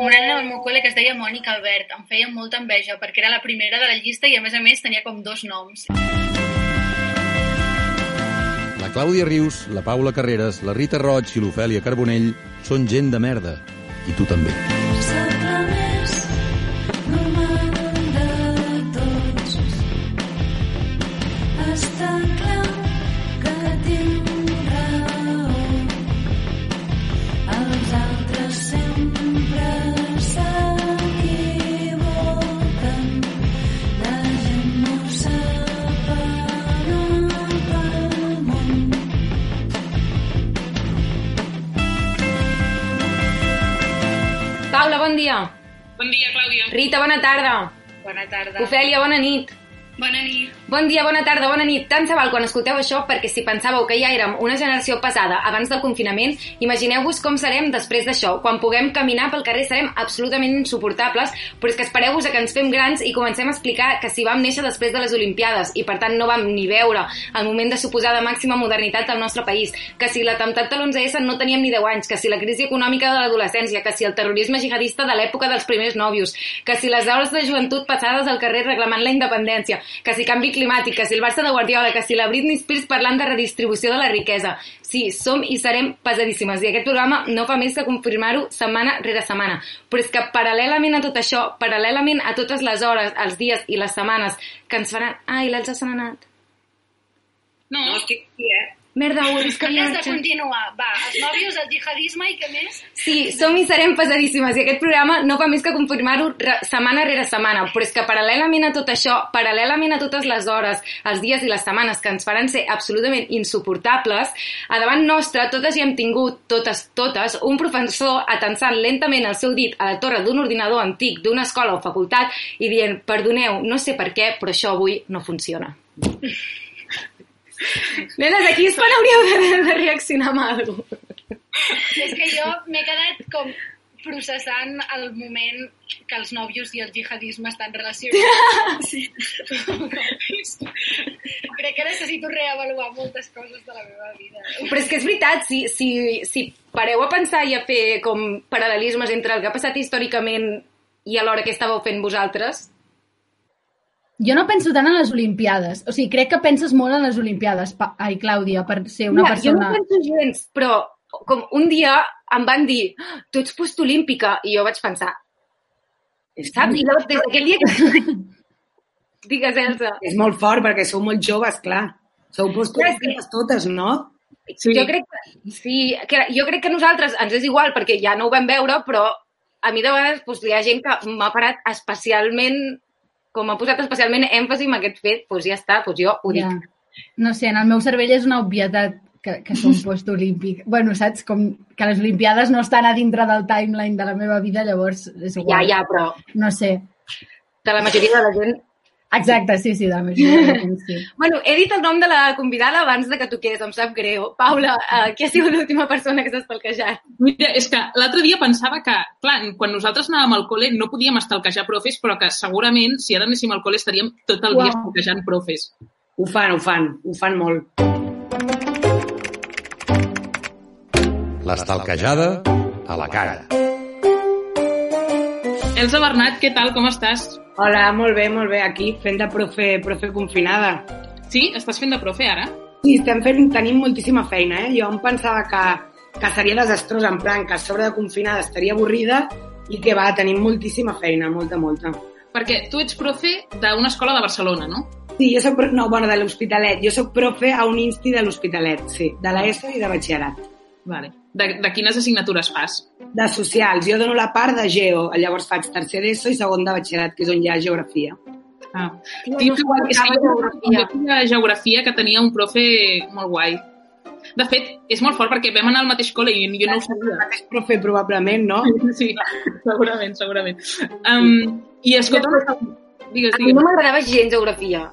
una nena del meu col·le que es deia Mònica Albert. Em feia molta enveja perquè era la primera de la llista i a més a més tenia com dos noms. La Clàudia Rius, la Paula Carreras, la Rita Roig i l'Ofèlia Carbonell són gent de merda. I tu també. Sembla Rita, bona tarda. Bona tarda. Ofèlia, bona nit. Bona nit. Bon dia, bona tarda, bona nit. Tant se val quan escolteu això perquè si pensàveu que ja érem una generació pesada abans del confinament, imagineu-vos com serem després d'això. Quan puguem caminar pel carrer serem absolutament insuportables, però és que espereu-vos que ens fem grans i comencem a explicar que si vam néixer després de les Olimpiades i per tant no vam ni veure el moment de suposada màxima modernitat del nostre país, que si l'atemptat de l'11S no teníem ni 10 anys, que si la crisi econòmica de l'adolescència, que si el terrorisme jihadista de l'època dels primers nòvios, que si les hores de joventut passades al carrer reclamant la independència, que si canvi climàtic, que si el Barça de Guardiola, que si la Britney Spears parlant de redistribució de la riquesa. Sí, som i serem pesadíssimes i aquest programa no fa més que confirmar-ho setmana rere setmana. Però és que paral·lelament a tot això, paral·lelament a totes les hores, els dies i les setmanes que ens faran... Ai, l'Elsa se n'ha anat. No, No, estic aquí, eh? Merda, ui, és que Has de continuar. Va, els nòvios, el jihadisme i què més? Sí, som i serem pesadíssimes i aquest programa no fa més que confirmar-ho setmana rere setmana, però és que paral·lelament a tot això, paral·lelament a totes les hores, els dies i les setmanes que ens faran ser absolutament insuportables, a davant nostre totes hi hem tingut, totes, totes, un professor atensant lentament el seu dit a la torre d'un ordinador antic d'una escola o facultat i dient, perdoneu, no sé per què, però això avui no funciona. Nenes, aquí és quan hauríeu de, de reaccionar amb alguna cosa. És que jo m'he quedat com processant el moment que els nòvios i el jihadisme estan relacionats. Sí. Crec que necessito reavaluar moltes coses de la meva vida. Però és que és veritat, si, si, si pareu a pensar i a fer com paral·lelismes entre el que ha passat històricament i alhora què estàveu fent vosaltres, Jo no penso tant en les Olimpiades. O sigui, crec que penses molt en les Olimpiades. Pa Ai, Clàudia, per ser una Mira, jo persona... no penso gens, però com un dia em van dir tu ets postolímpica, i jo vaig pensar saps? I llavors, des d'aquell dia que... Digues, Elsa. És molt fort perquè sou molt joves, clar. Sou postolímpiques totes, no? Sí. Jo crec que, sí, que, jo crec que a nosaltres ens és igual perquè ja no ho vam veure, però a mi de vegades doncs, hi ha gent que m'ha parat especialment, com ha posat especialment èmfasi en aquest fet, doncs ja està, doncs jo ho dic. Ja. No sé, en el meu cervell és una obvietat que, que som postolímpic. bueno, saps? Com que les Olimpiades no estan a dintre del timeline de la meva vida, llavors és Ja, igual. ja, però No sé. de la majoria de la gent... Exacte, sí, sí, de la gent, sí. Bueno, he dit el nom de la convidada abans de que toqués, em sap greu. Paula, uh, qui ha sigut l'última persona que s'ha estalquejat? Mira, és que l'altre dia pensava que, clar, quan nosaltres anàvem al col·le no podíem estalquejar profes, però que segurament, si ara anéssim al col·le, estaríem tot el dia Uau. estalquejant profes. Ho fan, ho fan, ho fan molt. L'estalquejada a la cara. Elsa Bernat, què tal, com estàs? Hola, molt bé, molt bé. Aquí fent de profe, profe confinada. Sí? Estàs fent de profe ara? Sí, estem fent, tenim moltíssima feina, eh? Jo em pensava que, que seria desastrós, en plan, que a sobre de confinada estaria avorrida i que va, tenim moltíssima feina, molta, molta. Perquè tu ets profe d'una escola de Barcelona, no? Sí, jo soc, no, bueno, de l'Hospitalet. Jo sóc profe a un insti de l'Hospitalet, sí, de l'ESO i de batxillerat. Vale. De, de quines assignatures fas? De socials, jo dono la part de geo, llavors faig tercer d'ESO i segon de batxillerat, que és on hi ha geografia. Ah. Tia, Tio, no igual, és que sabia jo, geografia. feia geografia que tenia un profe molt guai. De fet, és molt fort perquè vam anar al mateix col·le i jo no ho sabia. És profe, probablement, no? Sí, segurament, segurament. Um, I escolta, digues, A mi digues. no m'agradava gens geografia.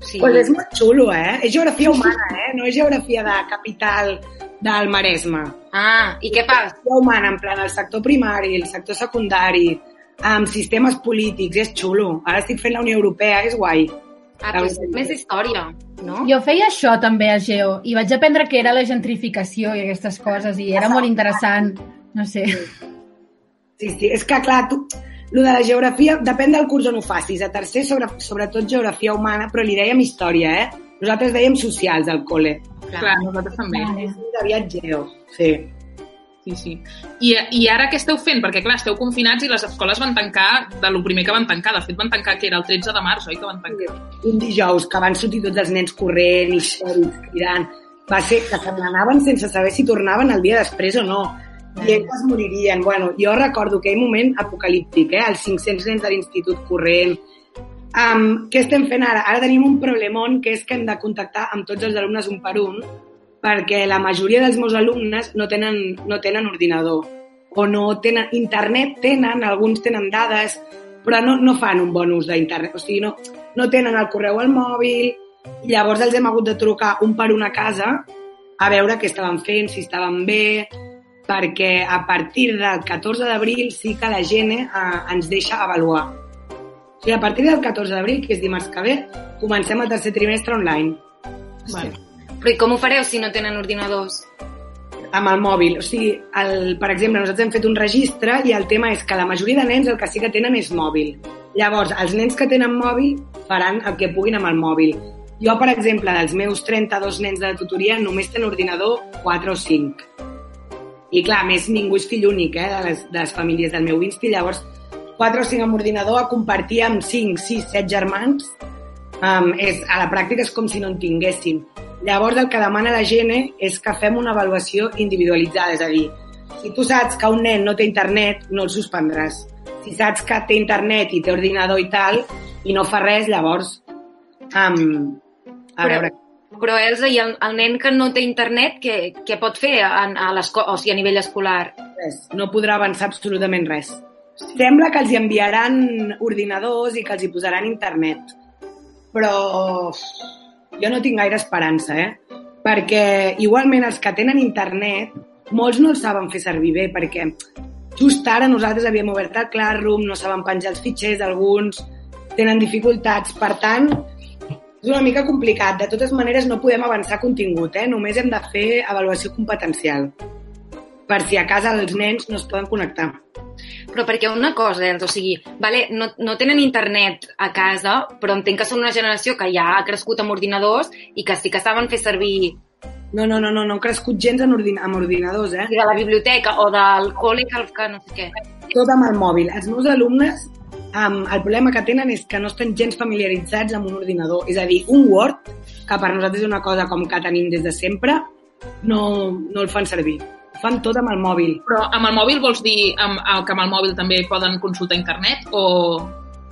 Sí. Pues és molt xulo, eh? És geografia humana, eh? No és geografia de capital del Maresme. Ah, i què fas? Geografia humana, en plan, el sector primari, el sector secundari, amb sistemes polítics, és xulo. Ara estic fent la Unió Europea, és guai. Ah, doncs és més història, no? Jo feia això també a Geo i vaig aprendre que era la gentrificació i aquestes coses i era molt interessant. No sé. Sí, sí, és que clar, tu, lo de la geografia depèn del curs on ho facis. A tercer, sobre, sobretot geografia humana, però li dèiem història, eh? Nosaltres dèiem socials al col·le. Clar, nosaltres també. Vale. És aviat geo, sí. Sí, sí. I, I ara què esteu fent? Perquè, clar, esteu confinats i les escoles van tancar de lo primer que van tancar. De fet, van tancar, que era el 13 de març, oi, que van tancar? Un dijous que van sortir tots els nens corrent, històrics, cridant. Va ser que se n'anaven sense saber si tornaven el dia després o no. Dient que moririen. Bueno, jo recordo aquell moment apocalíptic, eh? Els 500 nens de l'institut corrent. Um, què estem fent ara? Ara tenim un problemón que és que hem de contactar amb tots els alumnes un per un perquè la majoria dels meus alumnes no tenen, no tenen ordinador o no tenen internet, tenen, alguns tenen dades, però no, no fan un bon ús d'internet, o sigui, no, no tenen el correu al mòbil, i llavors els hem hagut de trucar un per una casa a veure què estaven fent, si estaven bé, perquè a partir del 14 d'abril sí que la gent eh, ens deixa avaluar. O sigui, a partir del 14 d'abril, que és dimarts que ve, comencem el tercer trimestre online. Vale. Però i com ho fareu si no tenen ordinadors? amb el mòbil. O sigui, el, per exemple, nosaltres hem fet un registre i el tema és que la majoria de nens el que sí que tenen és mòbil. Llavors, els nens que tenen mòbil faran el que puguin amb el mòbil. Jo, per exemple, dels meus 32 nens de tutoria, només tenen ordinador 4 o 5. I clar, més, ningú és fill únic eh, de, les, de les famílies del meu insti, llavors 4 o 5 amb ordinador a compartir amb 5, 6, 7 germans um, és, a la pràctica és com si no en tinguessin. Llavors el que demana la gent és que fem una avaluació individualitzada, és a dir, si tu saps que un nen no té internet, no el suspendràs. Si saps que té internet i té ordinador i tal, i no fa res, llavors... Um, a Però- veure, Però, Elsa, i el, el nen que no té internet, què, què pot fer a, a, o sigui, a nivell escolar? res. No podrà avançar absolutament res. Sembla que els hi enviaran ordinadors i que els hi posaran internet. Però jo no tinc gaire esperança, eh? Perquè igualment els que tenen internet, molts no el saben fer servir bé, perquè just ara nosaltres havíem obert el Classroom, no saben penjar els fitxers, alguns tenen dificultats. Per tant, és una mica complicat. De totes maneres, no podem avançar contingut, eh? Només hem de fer avaluació competencial per si a casa els nens no es poden connectar. Però perquè una cosa, Elsa, o sigui, vale, no, no tenen internet a casa, però entenc que són una generació que ja ha crescut amb ordinadors i que sí que saben fer servir No, no, no, no, no han crescut gens en ordin amb ordinadors, eh? de la biblioteca o del col·le que no sé què. Tot amb el mòbil. Els meus alumnes, um, el problema que tenen és que no estan gens familiaritzats amb un ordinador. És a dir, un Word, que per nosaltres és una cosa com que tenim des de sempre, no, no el fan servir. Ho fan tot amb el mòbil. Però amb el mòbil vols dir amb, amb, que amb el mòbil també poden consultar internet o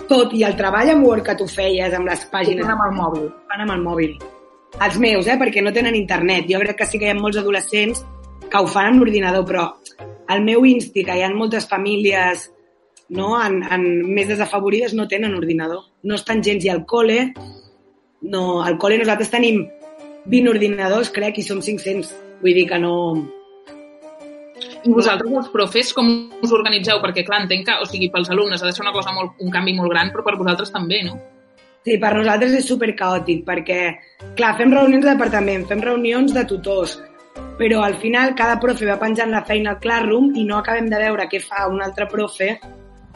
Tot, i el treball amb Word que tu feies, amb les pàgines... fan amb el mòbil? fan amb el mòbil. Els meus, eh, perquè no tenen internet. Jo crec que sí que hi ha molts adolescents que ho fan amb l'ordinador, però al meu insti, que hi ha moltes famílies no, en, en més desafavorides, no tenen ordinador. No estan gens i al col·le, no, al col·le nosaltres tenim 20 ordinadors, crec, i som 500. Vull dir que no... I vosaltres, els profes, com us organitzeu? Perquè, clar, entenc que, o sigui, pels alumnes ha de ser una cosa molt, un canvi molt gran, però per vosaltres també, no? Sí, per nosaltres és super caòtic perquè, clar, fem reunions de departament, fem reunions de tutors, però al final cada profe va penjant la feina al Classroom i no acabem de veure què fa un altre profe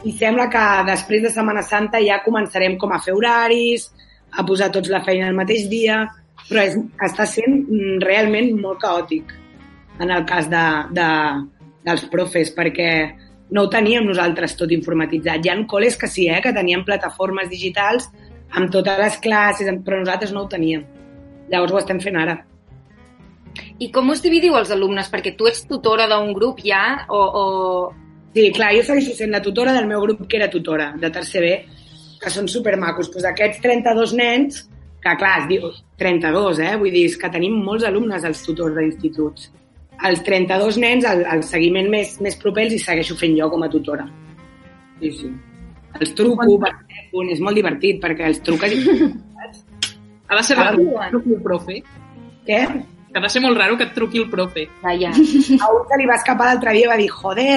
i sembla que després de Setmana Santa ja començarem com a fer horaris, a posar tots la feina el mateix dia, però és, està sent mm, realment molt caòtic en el cas de, de, dels profes, perquè no ho teníem nosaltres tot informatitzat. Hi ha col·les que sí, eh, que tenien plataformes digitals amb totes les classes, però nosaltres no ho teníem. Llavors ho estem fent ara. I com us dividiu els alumnes? Perquè tu ets tutora d'un grup ja o... o... Sí, clar, jo segueixo sent la tutora del meu grup que era tutora, de tercer B, que són supermacos. Pues aquests 32 nens, que clar, es diu 32, eh? Vull dir, és que tenim molts alumnes als tutors d'instituts. Els 32 nens, el, el seguiment més, més proper els hi segueixo fent jo com a tutora. Sí, sí. Els truco per telèfon, és molt divertit, perquè els truques i... Ha de ser Ah, raro que et truqui el profe. Què? Que ha de ser molt raro que et truqui el profe. Ja, ja. A un se li va escapar l'altre dia i va dir, joder,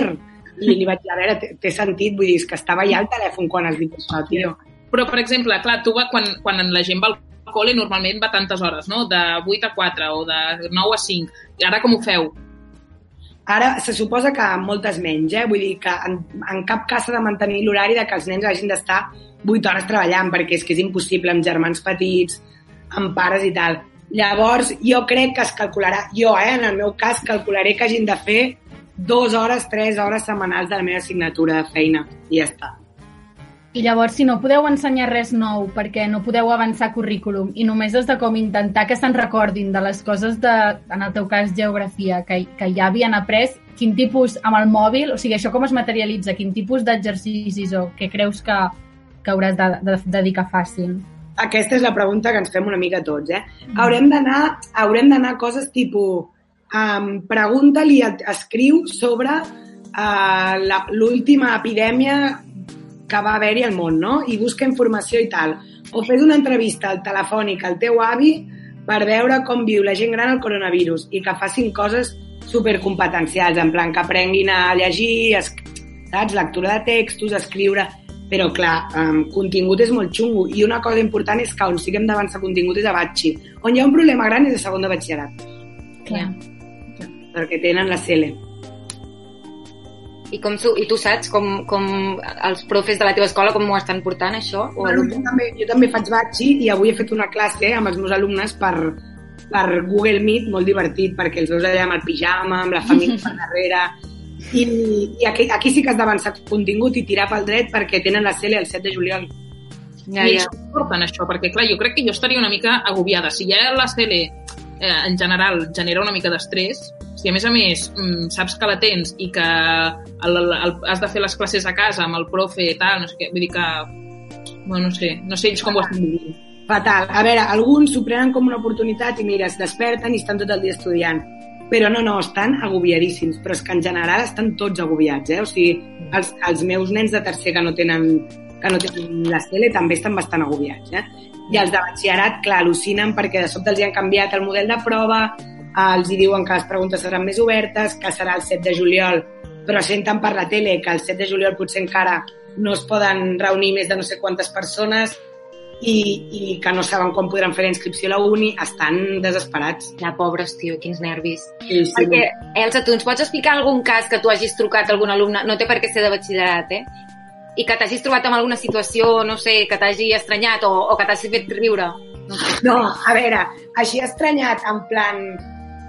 i li vaig dir, a veure, té- sentit, vull dir, que estava allà al telèfon quan has dit això, tio. Però, per exemple, clar, tu va, quan, quan la gent va al col·le normalment va tantes hores, no? De 8 a 4 o de 9 a 5. I ara com ho feu? Ara se suposa que moltes menys, eh? Vull dir que en, en cap cas s'ha de mantenir l'horari de que els nens hagin d'estar 8 hores treballant, perquè és que és impossible amb germans petits, amb pares i tal. Llavors, jo crec que es calcularà, jo, eh, en el meu cas, calcularé que hagin de fer dues hores, tres hores setmanals de la meva assignatura de feina. I ja està. I llavors, si no podeu ensenyar res nou perquè no podeu avançar currículum i només has de com intentar que se'n recordin de les coses de, en el teu cas, geografia, que, que ja havien après, quin tipus, amb el mòbil, o sigui, això com es materialitza, quin tipus d'exercicis o què creus que, que hauràs de, de, de dir que facin? Aquesta és la pregunta que ens fem una mica tots, eh? Haurem d'anar haurem d'anar a coses tipus um, pregunta-li, escriu sobre uh, l'última epidèmia que va haver-hi al món, no? I busca informació i tal. O fes una entrevista al telefònic al teu avi per veure com viu la gent gran el coronavirus i que facin coses supercompetencials, en plan que aprenguin a llegir, es, saps? Lectura de textos, escriure... Però, clar, um, contingut és molt xungo. I una cosa important és que on siguem d'avançar contingut és a batxi. On hi ha un problema gran és a segon de batxillerat, Clar. Perquè tenen la CL. I, com, su- I tu saps com, com els profes de la teva escola com ho estan portant, això? O Bueno, jo, també, jo també faig batxi i avui he fet una classe amb els meus alumnes per, per Google Meet, molt divertit, perquè els veus allà amb el pijama, amb la família per darrere... I, i aquí, aquí sí que has d'avançar contingut i tirar pel dret perquè tenen la CL el 7 de juliol. ja, I ja. això és important, això, perquè, clar, jo crec que jo estaria una mica agobiada. Si ja la CL, eh, en general, genera una mica d'estrès, si a més a més mm, saps que la tens i que el, el, el, has de fer les classes a casa amb el profe i tal, no sé què, vull dir que... Bueno, no sé, no sé ells com ho estan vivint. Fatal. A veure, alguns s'ho prenen com una oportunitat i mira, es desperten i estan tot el dia estudiant. Però no, no, estan agobiadíssims. Però és que en general estan tots agobiats, eh? O sigui, els, els meus nens de tercer que no tenen que no tenen la CL també estan bastant agobiats, eh? I els de batxillerat, clar, al·lucinen perquè de sobte els hi han canviat el model de prova, eh, els hi diuen que les preguntes seran més obertes, que serà el 7 de juliol, però senten per la tele que el 7 de juliol potser encara no es poden reunir més de no sé quantes persones i, i que no saben quan podran fer la inscripció a la uni, estan desesperats. Ja, pobres, tio, quins nervis. Sí, sí. Perquè, Elsa, tu ens pots explicar algun cas que tu hagis trucat a algun alumne, no té per què ser de batxillerat, eh? I que t'hagis trobat en alguna situació, no sé, que t'hagi estranyat o, o que t'hagi fet riure. No sé. No, a veure, així estranyat, en plan...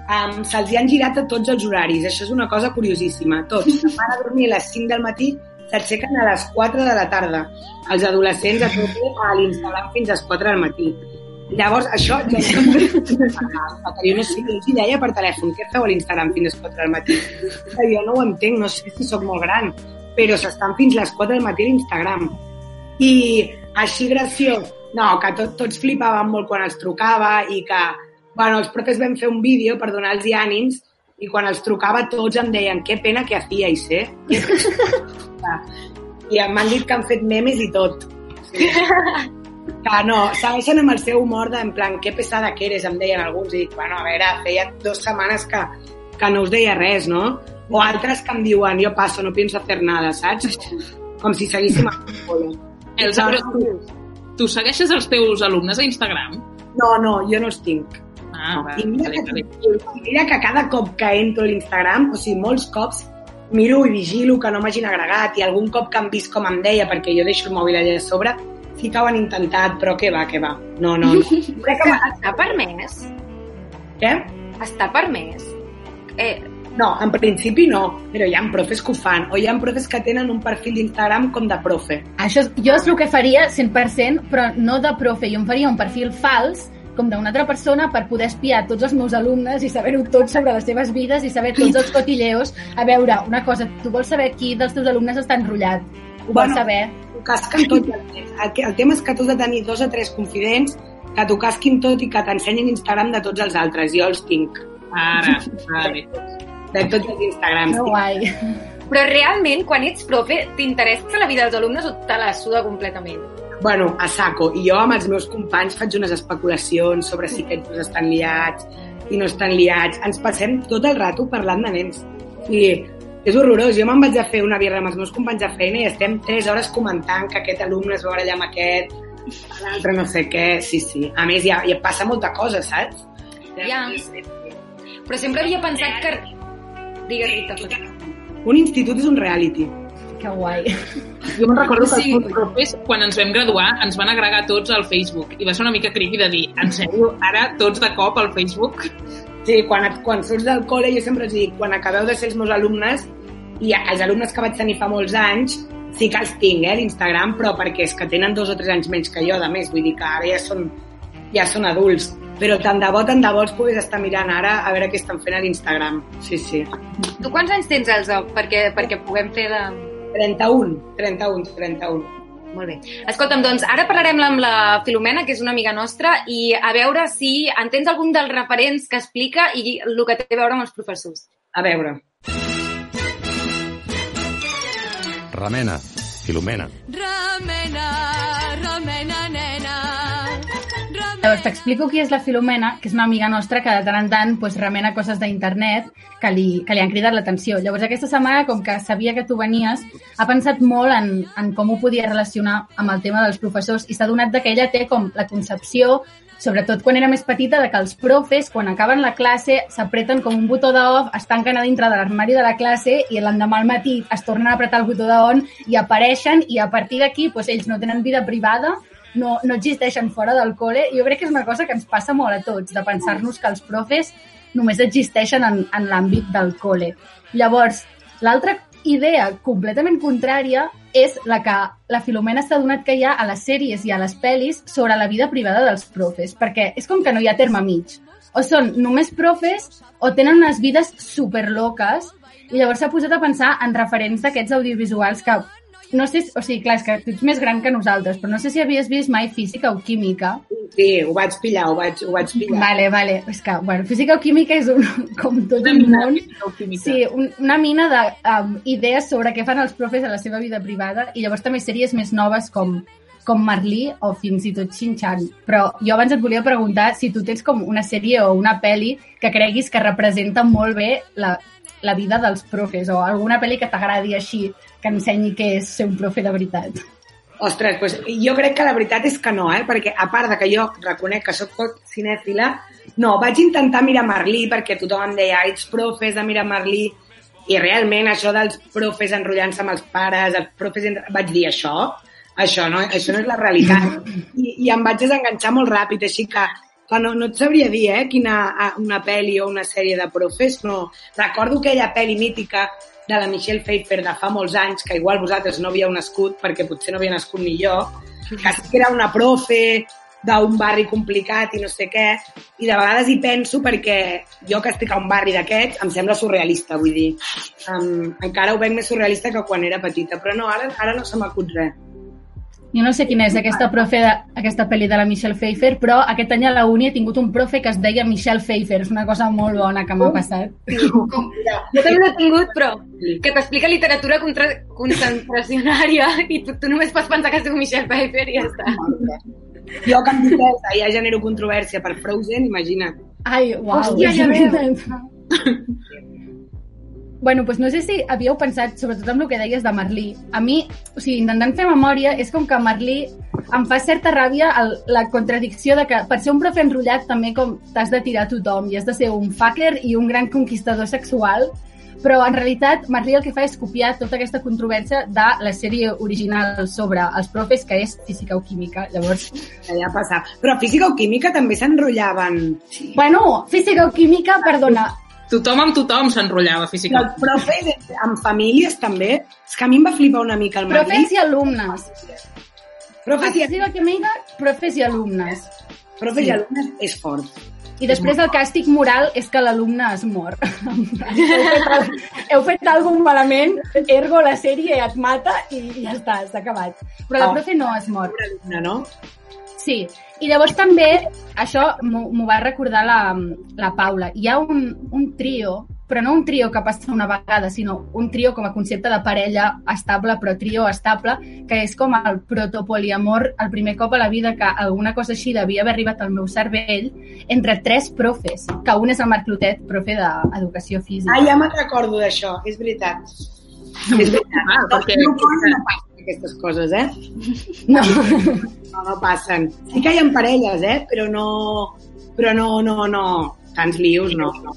Um, Se'ls hi han girat a tots els horaris. Això és una cosa curiosíssima. Tots van a dormir a les 5 del matí, s'aixequen a les 4 de la tarda. Els adolescents a tope a l'Instagram fins a les 4 del matí. Llavors, això... Jo, jo no sé, jo els deia per telèfon, què feu a l'Instagram fins a les 4 del matí? Jo no ho entenc, no sé si sóc molt gran, però s'estan fins les 4 del matí a l'Instagram. I així graciós, no, que tot, tots flipaven molt quan els trucava i que, bueno, els profes vam fer un vídeo per donar-los ànims i quan els trucava tots em deien que pena que hacíais, eh? Que pena". I m'han dit que han fet memes i tot. Sí. Que no, segueixen amb el seu humor de, en plan, que pesada que eres, em deien alguns, i dic, bueno, a veure, feia dues setmanes que, que no us deia res, no? O altres que em diuen, jo passo, no pienso hacer nada, saps? Com si seguíssim a polo. Elsa, però tu, tu segueixes els teus alumnes a Instagram? No, no, jo no els tinc. Ah, va, I mira, vale, vale. que, mira que cada cop que entro a l'Instagram, o sigui, molts cops miro i vigilo que no m'hagin agregat i algun cop que han vist com em deia, perquè jo deixo el mòbil allà a sobre, sí que ho han intentat, però què va, què va. No, no, no. Crec que Està permès? Què? Està permès? Eh, No, en principi no, però hi ha profes que ho fan, o hi ha profes que tenen un perfil d'Instagram com de profe. Això és, jo és el que faria 100%, però no de profe. Jo em faria un perfil fals, com d'una altra persona, per poder espiar tots els meus alumnes i saber-ho tot sobre les seves vides i saber tots els cotilleos. A veure, una cosa, tu vols saber qui dels teus alumnes està enrotllat? Ho vols Bueno. saber? T'ho casquen tot. El, el tema és que tu has de tenir dos o tres confidents que t'ho casquin tot i que t'ensenyin Instagram de tots els altres. Jo els tinc, Ara, vale. De tots els Instagrams. Que guai. però realment, quan ets profe, t'interessa la vida dels alumnes o te la suda completament? Bueno, a saco. I jo amb els meus companys faig unes especulacions sobre si aquests dos estan liats i no estan liats. Ens passem tot el rato parlant de nens. I és horrorós. Jo me'n vaig a fer una birra amb els meus companys de feina i estem 3 hores comentant que aquest alumne es va barallar amb aquest, l'altre no sé què. Sí, sí. A més, ja, ja passa molta cosa, saps? Ja. Però sempre havia pensat que... Digues, Rita. Un institut és un reality. Que guai. Jo me'n recordo que Sí. els profes, quan ens vam graduar, ens van agregar tots al Facebook. I va ser una mica creepy de dir, en sèrio, ara tots de cop al Facebook? Sí, quan, quan surts del col·le, jo sempre els dic, quan acabeu de ser els meus alumnes, i els alumnes que vaig tenir fa molts anys, sí que els tinc, eh, d'Instagram, però perquè és que tenen dos o tres anys menys que jo, de més, vull dir que ara ja són, ja són adults. Però tant de bo, tant de bo els puguis estar mirant ara a veure què estan fent a l'Instagram. Sí, sí. Tu quants anys tens, Elsa, perquè, perquè puguem fer la... 31, 31, 31. Molt bé. Escolta'm, doncs, ara parlarem amb la Filomena, que és una amiga nostra, i a veure si entens algun dels referents que explica i el que té a veure amb els professors. A veure. Remena, Filomena. Remena, Llavors t'explico qui és la Filomena, que és una amiga nostra que de tant en tant pues, remena coses d'internet que, li, que li han cridat l'atenció. Llavors aquesta setmana, com que sabia que tu venies, ha pensat molt en, en com ho podia relacionar amb el tema dels professors i s'ha donat que ella té com la concepció sobretot quan era més petita, de que els profes, quan acaben la classe, s'apreten com un botó d'off, es tanquen a dintre de l'armari de la classe i l'endemà al matí es tornen a apretar el botó d'on i apareixen i a partir d'aquí pues, ells no tenen vida privada, no, no existeixen fora del col·le. Jo crec que és una cosa que ens passa molt a tots, de pensar-nos que els profes només existeixen en, en l'àmbit del col·le. Llavors, l'altra idea completament contrària és la que la Filomena s'ha donat que hi ha a les sèries i a les pel·lis sobre la vida privada dels profes, perquè és com que no hi ha terme mig. O són només profes o tenen unes vides superloques i llavors s'ha posat a pensar en referents d'aquests audiovisuals que no sé, o sigui, clar, és que tu ets més gran que nosaltres, però no sé si havies vist mai física o química. Sí, ho vaig pillar, ho vaig, ho vaig pillar. Vale, vale. És que, bueno, física o química és un, com tot Una un mina món. Sí, un, una mina d'idees sobre què fan els profes a la seva vida privada i llavors també sèries més noves com com Marlí o fins i tot Xinxan. Però jo abans et volia preguntar si tu tens com una sèrie o una pel·li que creguis que representa molt bé la, la vida dels profes o alguna pel·li que t'agradi així, que ensenyi què és ser un profe de veritat. Ostres, doncs jo crec que la veritat és que no, eh? perquè a part de que jo reconec que sóc poc cinèfila, no, vaig intentar mirar Merlí perquè tothom em deia ets profes de mirar Merlí i realment això dels profes enrotllant-se amb els pares, els profes... Vaig dir això, això no, això no és la realitat. I, i em vaig desenganxar molt ràpid, així que, que no, no et sabria dir eh, quina una pel·li o una sèrie de profes, no. Recordo aquella pel·li mítica de la Michelle Pfeiffer de fa molts anys, que igual vosaltres no havíeu nascut, perquè potser no havia nascut ni jo, que sí que era una profe d'un barri complicat i no sé què, i de vegades hi penso perquè jo que estic a un barri d'aquests em sembla surrealista, vull dir. Um, encara ho veig més surrealista que quan era petita, però no, ara, ara no se m'acut res. Jo no sé quina és aquesta profe de, aquesta pel·li de la Michelle Pfeiffer, però aquest any a la uni he tingut un profe que es deia Michelle Pfeiffer. És una cosa molt bona que m'ha passat. Jo també l'he tingut, però que t'explica literatura contra... concentracionària i tu, tu només pots pensar que es diu Michelle Pfeiffer i ja està. Jo que amb Vitessa ja genero controvèrsia per Frozen, imagina't. Ai, uau. Hòstia, ja veu. Bueno, doncs no sé si havíeu pensat, sobretot amb el que deies de Merlí. A mi, o sigui, intentant fer memòria, és com que Merlí em fa certa ràbia el, la contradicció de que per ser un profe enrotllat també com t'has de tirar a tothom i has de ser un fucker i un gran conquistador sexual, però en realitat Merlí el que fa és copiar tota aquesta controvèrsia de la sèrie original sobre els profes, que és física o química. Llavors, ja passa. Però física o química també s'enrotllaven. bueno, física o química, perdona, Tothom amb tothom s'enrotllava físicament. els profes amb famílies també. És que a mi em va flipar una mica el Merlí. profes i alumnes. Profes i, profes i alumnes. profes Sí. i alumnes és fort. I després el càstig moral és que l'alumne es mor. heu, fet, heu fet alguna malament, ergo la sèrie et mata i ja està, s'ha acabat. Però la Oh. profe no es mor. No? Sí, i llavors també, això m'ho m'ho va recordar la, la Paula, hi ha un, un trio, però no un trio que passa una vegada, sinó un trio com a concepte de parella estable, però trio estable, que és com el protopoliamor, el primer cop a la vida que alguna cosa així devia haver arribat al meu cervell, entre tres profes, que un és el Marc Clotet, profe d'Educació Física. Ah, ja me'n recordo d'això, és veritat. És veritat. Ah, perquè- No, no passen aquestes coses, eh? No. No, no passen. Sí que hi ha parelles, eh? Però no... Però no, no, no. Tants lius, no. no.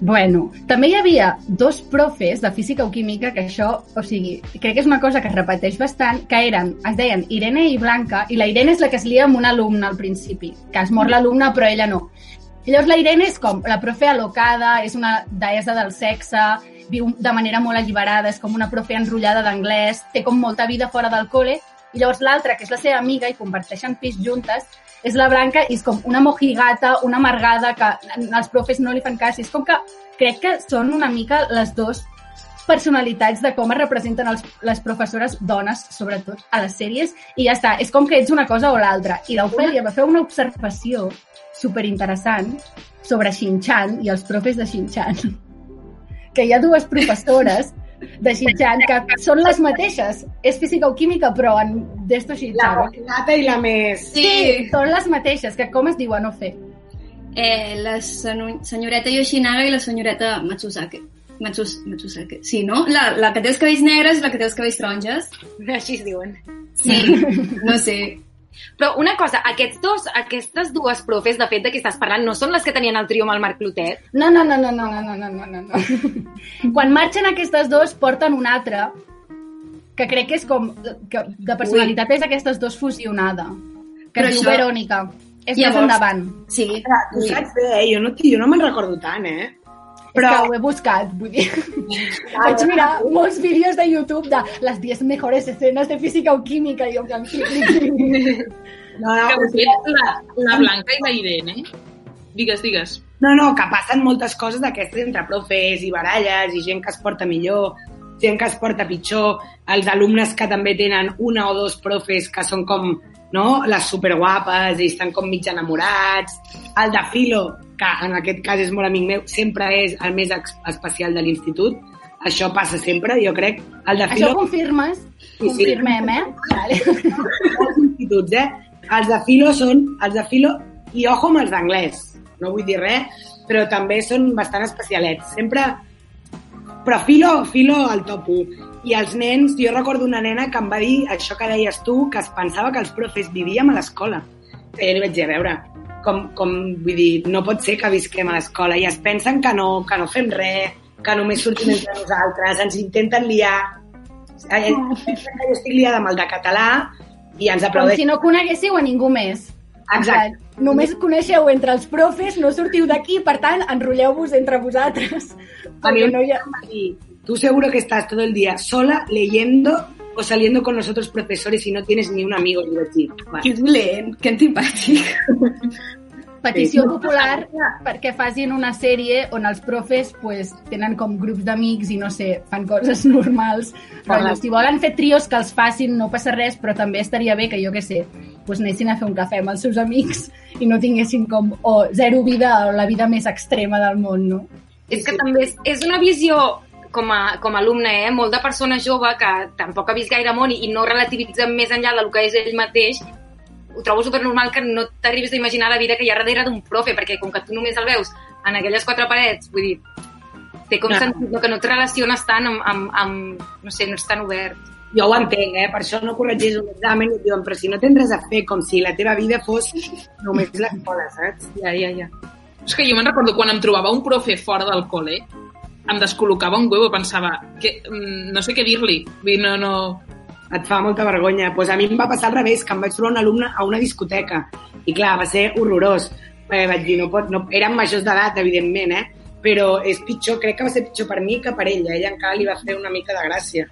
Bueno, també hi havia dos profes de física o química que això, o sigui, crec que és una cosa que es repeteix bastant, que eren, es deien Irene i Blanca, i la Irene és la que es lia amb una alumna al principi, que es mor l'alumna però ella no. I llavors la Irene és com la profe alocada, és una deessa del sexe, viu de manera molt alliberada, és com una profe enrotllada d'anglès, té com molta vida fora del col·le, i llavors l'altra, que és la seva amiga, i comparteixen pis juntes, és la Blanca i és com una mojigata, una amargada, que els profes no li fan cas. I és com que crec que són una mica les dues personalitats de com es representen els, les professores dones, sobretot, a les sèries, i ja està. És com que ets una cosa o l'altra. I l'Ofèlia va fer una observació superinteressant sobre Shin-Chan i els profes de Shin-Chan. Que hi ha dues professores de que són les mateixes. És física o química, però en d'esto La Shin-Chan. mojigata i la més... Sí, són les mateixes, que com es diuen, no fer? Eh, la senyoreta Yoshinaga i la senyoreta Matsusake. Matsus, Matsusake. Sí, no? La, la que té els cabells negres i la que té els cabells taronges. Així es diuen. Sí, no sé. Però una cosa, aquests dos, aquestes dues profes, de fet, de què estàs parlant, no són les que tenien el trio amb el Marc Clotet? No, no, no, no, no, no, no, no, no, no. Quan marxen aquestes dos, porten un altre, que crec que és com, que de personalitat és aquestes dos fusionada, que Però diu això- Verònica. És més Llavors- endavant. Sí. Tu saps bé, eh? Jo no, jo no me'n recordo tant, eh? Però... És que ho he buscat, vull dir. Vaig mirar molts vídeos de YouTube de les 10 mejores escenes de física o química i jo en plan, clic, clic, clic. No, no, Que, fet, la, la Blanca i la Irene... Digues, digues. no, no, que passen moltes coses d'aquestes entre profes i baralles i gent que es porta millor, gent que es porta pitjor, els alumnes que també tenen una o dos profes que són com no? les superguapes i estan com mig enamorats. El de Filo, que en aquest cas és molt amic meu, sempre és el més especial de l'institut. Això passa sempre, jo crec. El de Això Filo... ho confirmes? Sí, sí. Confirmem, eh? Vale. molts instituts, eh? Els de filo són els de filo i ojo amb els d'anglès. No vull dir res, però també són bastant especialets. Sempre... Però filo, filo al top 1. I els nens, jo recordo una nena que em va dir això que deies tu, que es pensava que els profes vivíem a l'escola. Jo li vaig dir, a veure, com, com, vull dir, no pot ser que visquem a l'escola i es pensen que no, que no fem res, que només sortim entre nosaltres, ens intenten liar. Eh, Pensen que jo estic liada amb el de català i ens Com aplaudeixen. si no coneguéssiu a ningú més. Exacte. Plan, Només coneixeu entre els profes, no sortiu d'aquí, per tant, enrotlleu-vos entre vosaltres. A Perquè no hi ha... Tú seguro que estás todo el día sola leyendo o saliendo con los otros profesores y no tienes ni un amigo divertido. Vale. Que dolent, que antipàtic. Petició Sí. popular perquè facin una sèrie on els profes pues, tenen com grups d'amics i no sé, fan coses normals. Rotllo, si volen fer trios que els facin, no passa res, però també estaria bé que, jo què sé, pues, anessin a fer un cafè amb els seus amics i no tinguessin com o zero vida o la vida més extrema del món, no? És que també és, és una visió com a, com a alumne, eh? molt de persona jove que tampoc ha vist gaire món i, i no relativitza més enllà del que és ell mateix, ho trobo supernormal que no t'arribis a imaginar la vida que hi ha darrere d'un profe, perquè com que tu només el veus en aquelles quatre parets, vull dir, té com Clar. sentit no, que no et relaciones tant amb, amb, amb, no sé, no ets tan obert. Jo ho entenc, eh? Per això no corregeix un examen i et diuen, però si no tens res a fer, com si la teva vida fos només l'escola, saps? Ja, ja, ja. És que jo me'n recordo quan em trobava un profe fora del col·le, em descol·locava un huevo, pensava, que, mm, no sé què dir-li. No, no... Et fa molta vergonya. Pues a mi em va passar al revés, que em vaig trobar un alumne a una discoteca. I clar, va ser horrorós. Eh, vaig dir, no pot, no, eren majors d'edat, evidentment, eh? però és pitjor, crec que va ser pitjor per mi que per ella. Ella encara li va fer una mica de gràcia.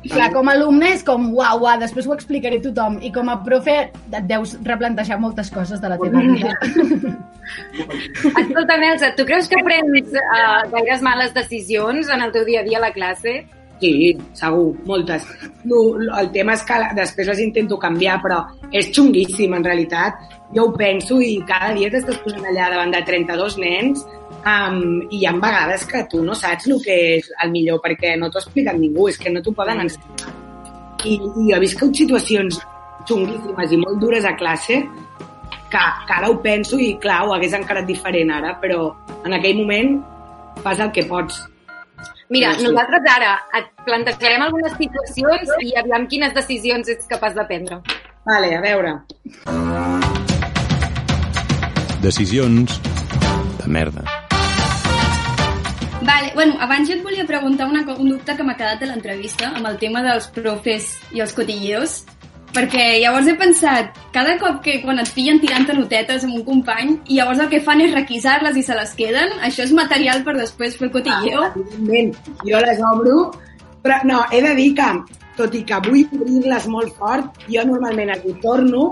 Clar, com a alumne és com, uau, uau, després ho explicaré a tothom. I com a profe et deus replantejar moltes coses de la teva vida. Escolta, Nelsa, tu creus que prens uh, gaires males decisions en el teu dia a dia a la classe? Sí, segur, moltes. No, el tema és que després les intento canviar, però és xunguíssim, en realitat. Jo ho penso i cada dia t'estàs posant allà davant de 32 nens um, i hi ha vegades que tu no saps el que és el millor perquè no t'ho ha explicat ningú, és que no t'ho poden ensenyar. I, I jo he viscut situacions xunguíssimes i molt dures a classe que, que ara ho penso i clar, ho hagués encarat diferent ara, però en aquell moment fas el que pots. Mira, Sí. nosaltres ara et plantejarem algunes situacions i aviam quines decisions ets capaç de prendre. Vale, a veure. Decisions de merda. Vale, bueno, abans jo et volia preguntar una, un dubte que m'ha quedat de l'entrevista amb el tema dels profes i els cotilleos, perquè llavors he pensat, cada cop que quan et pillen tirant notetes amb un company i llavors el que fan és requisar-les i se les queden, això és material per després fer el cotilleo? Evidentment, jo les obro, però no, he de dir que, tot i que vull obrir-les molt fort, jo normalment hi torno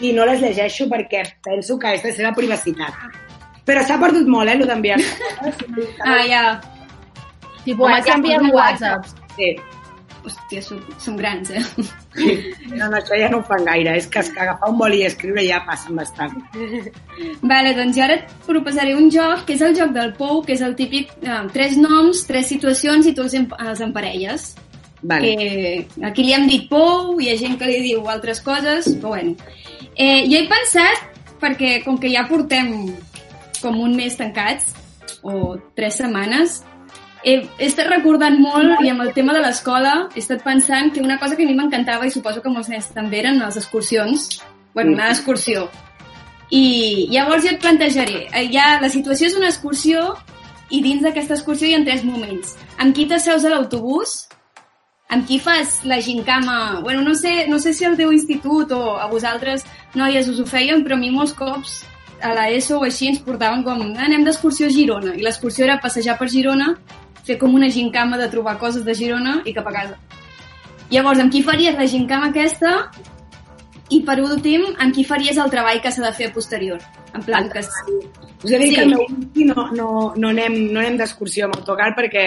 i no les llegeixo perquè penso que és la seva privacitat. Però s'ha perdut molt, eh, el d'enviar Ah, ja. Tipo, Home, per whatsapps. Sí. Hòstia, som, som grans, eh? No, no, això ja no ho fan gaire. És que, és que agafar un boli i escriure ja passen bastant. Vale, doncs jo ara et proposaré un joc, que és el joc del Pou, que és el típic eh, tres noms, tres situacions i tu els, els emparelles. Vale. Que aquí li hem dit Pou, hi ha gent que li diu altres coses, però bueno. Eh, jo he pensat, perquè com que ja portem com un mes tancats, o tres setmanes, he, he estat recordant molt i amb el tema de l'escola he estat pensant que una cosa que a mi m'encantava i suposo que molts nens també eren les excursions, bueno, anar d'excursió. I llavors jo et plantejaré, eh, ja, la situació és una excursió i dins d'aquesta excursió hi ha tres moments. Amb qui t'asseus a l'autobús, amb qui fas la gincama... Bueno, no sé, no sé si al teu institut o a vosaltres, noies, us ho feien, però a mi molts cops a la ESO o així ens portaven com "Ah, anem d'excursió a Girona i l'excursió era passejar per Girona fer com una gincama de trobar coses de Girona i cap a casa. Llavors, amb qui faries la gincama aquesta? I per últim, amb qui faries el treball que s'ha de fer posterior? En plan, que... Us he de dir Sí. que whisky no, no, no anem, no anem d'excursió amb autocar perquè...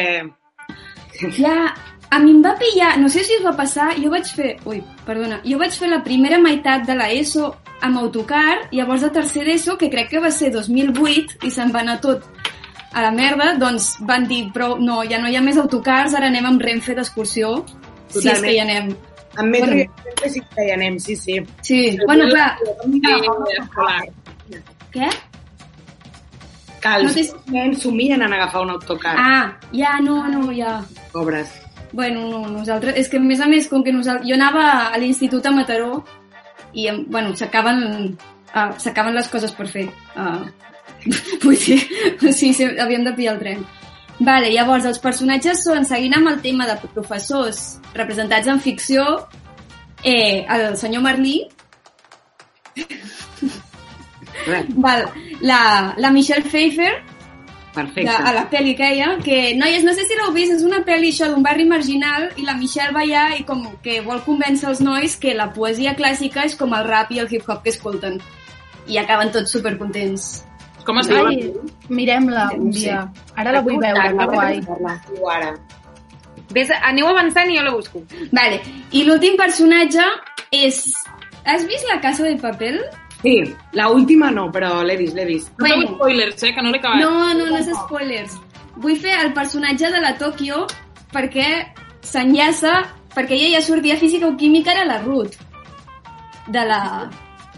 Ja, a mi em va pillar, no sé si us va passar, jo vaig fer, ui, perdona, jo vaig fer la primera meitat de la ESO amb autocar, llavors a tercer ESO, que crec que va ser 2008, i se'n va anar tot a la merda, doncs van dir, però no, ja no hi ha més autocars, ara anem amb Renfe d'excursió, si és que hi anem. Amb metro Bueno. i sempre sí que hi anem, sí, sí. Sí, bueno, clar, què? Que els No t'he- nens somien en agafar un autocar. Ah, ja, no, no, ja. Pobres. Bueno, no, nosaltres... És que, a més a més, com que nosaltres... Jo anava a l'institut a Mataró i, bueno, s'acaben uh, s'acaben les coses per fer. Uh, vull dir, sí, sí, havíem de pillar el tren. Vale, llavors, els personatges són, seguint amb el tema de professors representats en ficció, eh, el senyor Merlí, val, la, la Michelle Pfeiffer, perfecte. de, a la pel·li que ha, que, noies, no sé si l'heu vist, és una pel·li això d'un barri marginal i la Michelle va allà i com que vol convèncer els nois que la poesia clàssica és com el rap i el hip-hop que escolten. I acaben tots supercontents. Com es diu? Ai, mirem-la un dia. Ara la vull veure, que guai. Ara. Ves, aneu avançant i jo la busco. Vale, i l'últim personatge és... Has vist La Casa de Papel? Sí, la última no, però l'he vist, l'he vist. No feu spoilers, eh, que no l'he acabat. No, no, no és spoilers. Vull fer el personatge de la Tokyo perquè s'enllaça, perquè ella ja sortia física o química era la Ruth, de la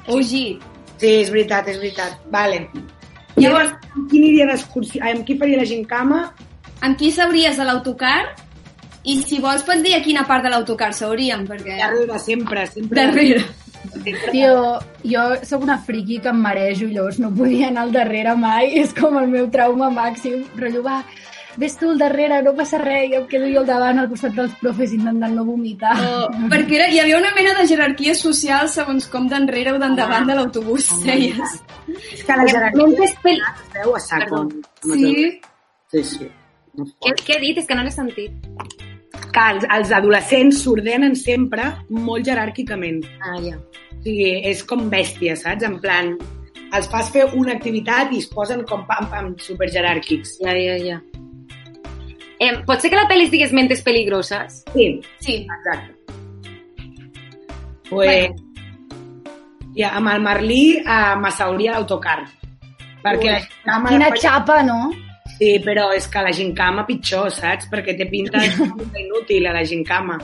OG. Sí, és veritat, és veritat. Vale. Llavors, amb qui aniria d'excursió? Amb qui faria la gincama? Amb qui sabries de l'autocar? I si vols pots dir a quina part de l'autocar s'hauríem, perquè... Darrere, sempre, sempre. Darrere. Tio, jo sóc una friqui que em marejo i llavors no podia anar al darrere mai. És com el meu trauma màxim. Rotllo, va, ves tu al darrere, no passa res, i em quedo jo al davant al costat dels profes intentant no vomitar. Oh, perquè era, hi havia una mena de jerarquia social segons com d'enrere o d'endavant de l'autobús, seies. És que la jerarquia es veu a saco. Sí, Sí, sí. Què, què ha dit? És que no l'he sentit. Que els, els adolescents s'ordenen sempre molt jeràrquicament. Ah, ja. O sigui, és com bèstia, saps? En plan, els fas fer una activitat i es posen com pam, pam, superjeràrquics. Ja, ja, ja. Eh, pot ser que la pel·li es digués Mentes Peligroses? Sí, sí. exacte. Pues, ja, amb el Merlí eh, m'asseuria l'autocar. Perquè la gincama... Quina la xapa, no? Sí, però és que la gincama pitjor, saps? Perquè té pinta de inútil a la gincama.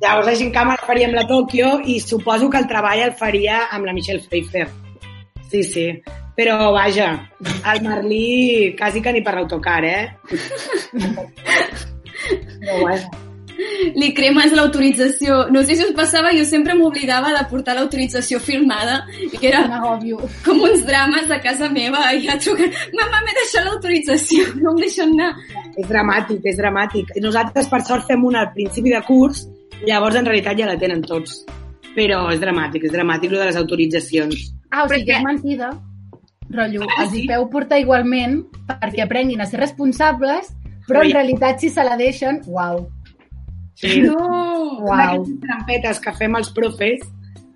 Llavors la gincama la faria amb la Tòquio i suposo que el treball el faria amb la Michelle Pfeiffer. Sí, sí. Però, vaja, el Merlí quasi que ni per l'autocar, eh? Però, vaja. li cremes l'autorització. No sé si us passava, jo sempre m'oblidava de portar l'autorització filmada i que era M'agòbio. com uns drames de casa meva i ja trucant, mama, m'he deixat l'autorització, no em deixen anar. És dramàtic, és dramàtic. Nosaltres, per sort, fem una al principi de curs, llavors en realitat ja la tenen tots. Però és dramàtic, és dramàtic, lo de les autoritzacions. Ah, o Però sigui que és mentida. Rotllo, Ah, els hi sí? feu portar igualment perquè aprenguin a ser responsables, però Però en realitat si se la deixen, uau, Sí. No! Són uau. d'aquestes trampetes que fem els profes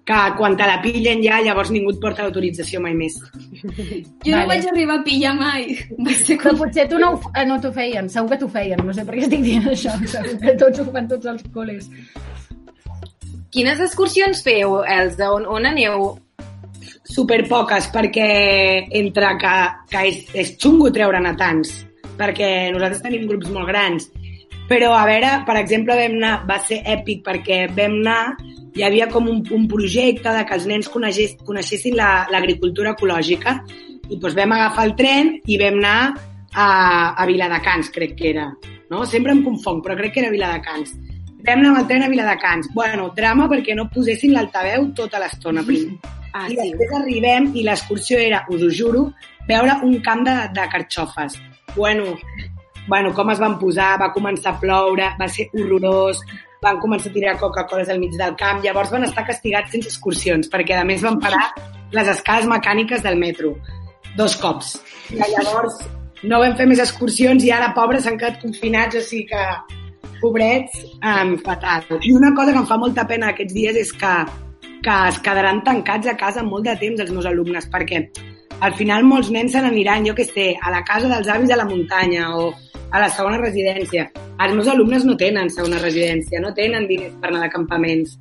que quan te la pillen ja, llavors ningú et porta l'autorització mai més. Jo no Vale. vaig arribar a pillar mai. Va ser Però com... potser tu no, ho, eh, no t'ho feien, segur que t'ho feien, no sé per què estic dient això, segur que tots ho fan tots els col·les. Quines excursions feu, Elsa? On, on aneu? Super poques, perquè entre que, que és, és xungo treure'n a tants, perquè nosaltres tenim grups molt grans. Però, a veure, per exemple, vam anar, va ser èpic perquè vam anar, hi havia com un, un projecte de que els nens coneixessin la- l'agricultura ecològica i doncs vam agafar el tren i vam anar a, a Viladecans, crec que era. No? Sempre em confonc, però crec que era Viladecans. Vam anar amb el tren a Viladecans. Bueno, drama perquè no posessin l'altaveu tota l'estona primer. Ah, I sí. després arribem i l'excursió era, us ho juro, veure un camp de, de carxofes. Bueno, bueno, com es van posar, va començar a ploure, va ser horrorós, van començar a tirar Coca-Coles al mig del camp, llavors van estar castigats sense excursions, perquè a més van parar les escales mecàniques del metro, dos cops. I llavors no vam fer més excursions i ara, pobres, s'han quedat confinats, o sigui que, pobrets, um, fatal. I una cosa que em fa molta pena aquests dies és que que es quedaran tancats a casa molt de temps els meus alumnes, perquè al final molts nens se n'aniran, jo que sé, a la casa dels avis a la muntanya o a la segona residència. Els meus alumnes no tenen segona residència, no tenen diners per anar de campaments.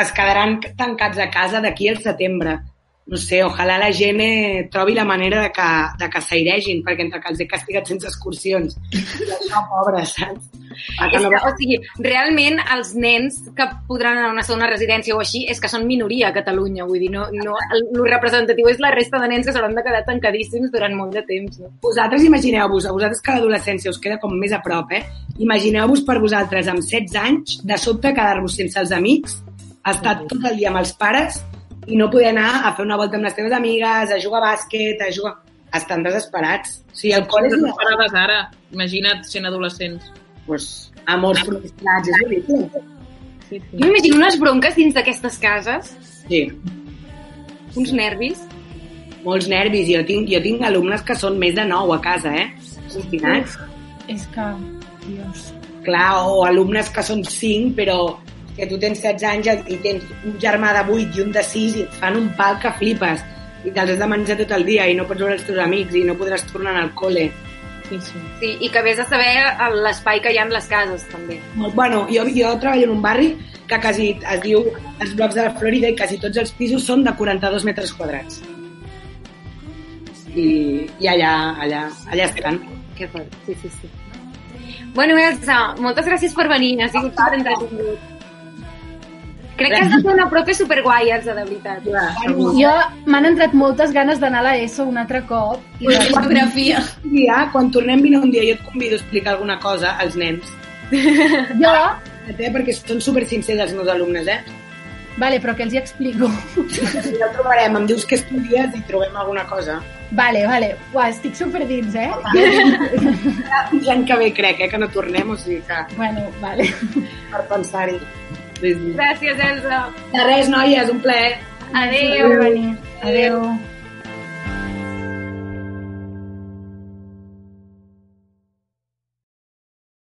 Es quedaran tancats a casa d'aquí al setembre. No sé, ojalà la gent eh, trobi la manera de que, de que s'airegin, perquè entre que els he castigat sense excursions. Això, pobres, saps? Que És no que, o sigui, realment els nens que podran anar a una segona residència o així és que són minoria a Catalunya, vull dir, no, no, el, el representatiu és la resta de nens que s'hauran de quedar tancadíssims durant molt de temps. No? Vosaltres imagineu-vos, a vosaltres que l'adolescència us queda com més a prop, eh? Imagineu-vos per vosaltres amb 16 anys, de sobte quedar-vos sense els amics, estar tot el dia amb els pares i no poder anar a fer una volta amb les teves amigues, a jugar a bàsquet, a jugar... Estan desesperats. O sigui, el col·le és una... Parades ara. Imagina't sent adolescents. Pues, amors frustrats, és horrible. Sí, sí. Jo m'imagino unes bronques dins d'aquestes cases, Sí, uns nervis. molts nervis. Jo tinc, jo tinc alumnes que són més de 9 a casa, eh? Confinats. És que, Dios... clar, o alumnes que són 5, però que tu tens 16 anys i tens un germà de 8 i un de 6 i et fan un pal que flipes i te'ls has de menjar tot el dia i no pots veure els teus amics i no podràs tornar al col·le. Sí, sí. Sí, i que vés a saber l'espai que hi ha en les cases, també. Bueno, jo, jo treballo en un barri que quasi es diu els blocs de la Florida i quasi tots els pisos són de 42 metres quadrats. I, i allà, allà, allà estan. Que fort, sí, sí, sí. Bueno, Elsa, moltes gràcies per venir, ha sigut super entretingut. Crec que has de fer una profe superguai, Elsa, de veritat. Jo m'han entrat moltes ganes d'anar a l'ESO un altre cop. I de... Fotografia. Un dia, quan tornem vine un dia, jo et convido a explicar alguna cosa als nens. Jo, Eh, perquè són super sincers els meus alumnes, eh? vale, però què els hi explico? Ja ho trobarem, em dius que estudies i trobem alguna cosa. Vale, vale. Uah, estic super dins, eh? L'any que ve crec, eh, que no tornem, o sigui que bueno, vale. per pensar-hi. Gràcies, Elsa. De res, noies, un plaer. Adéu. Adéu. Adéu.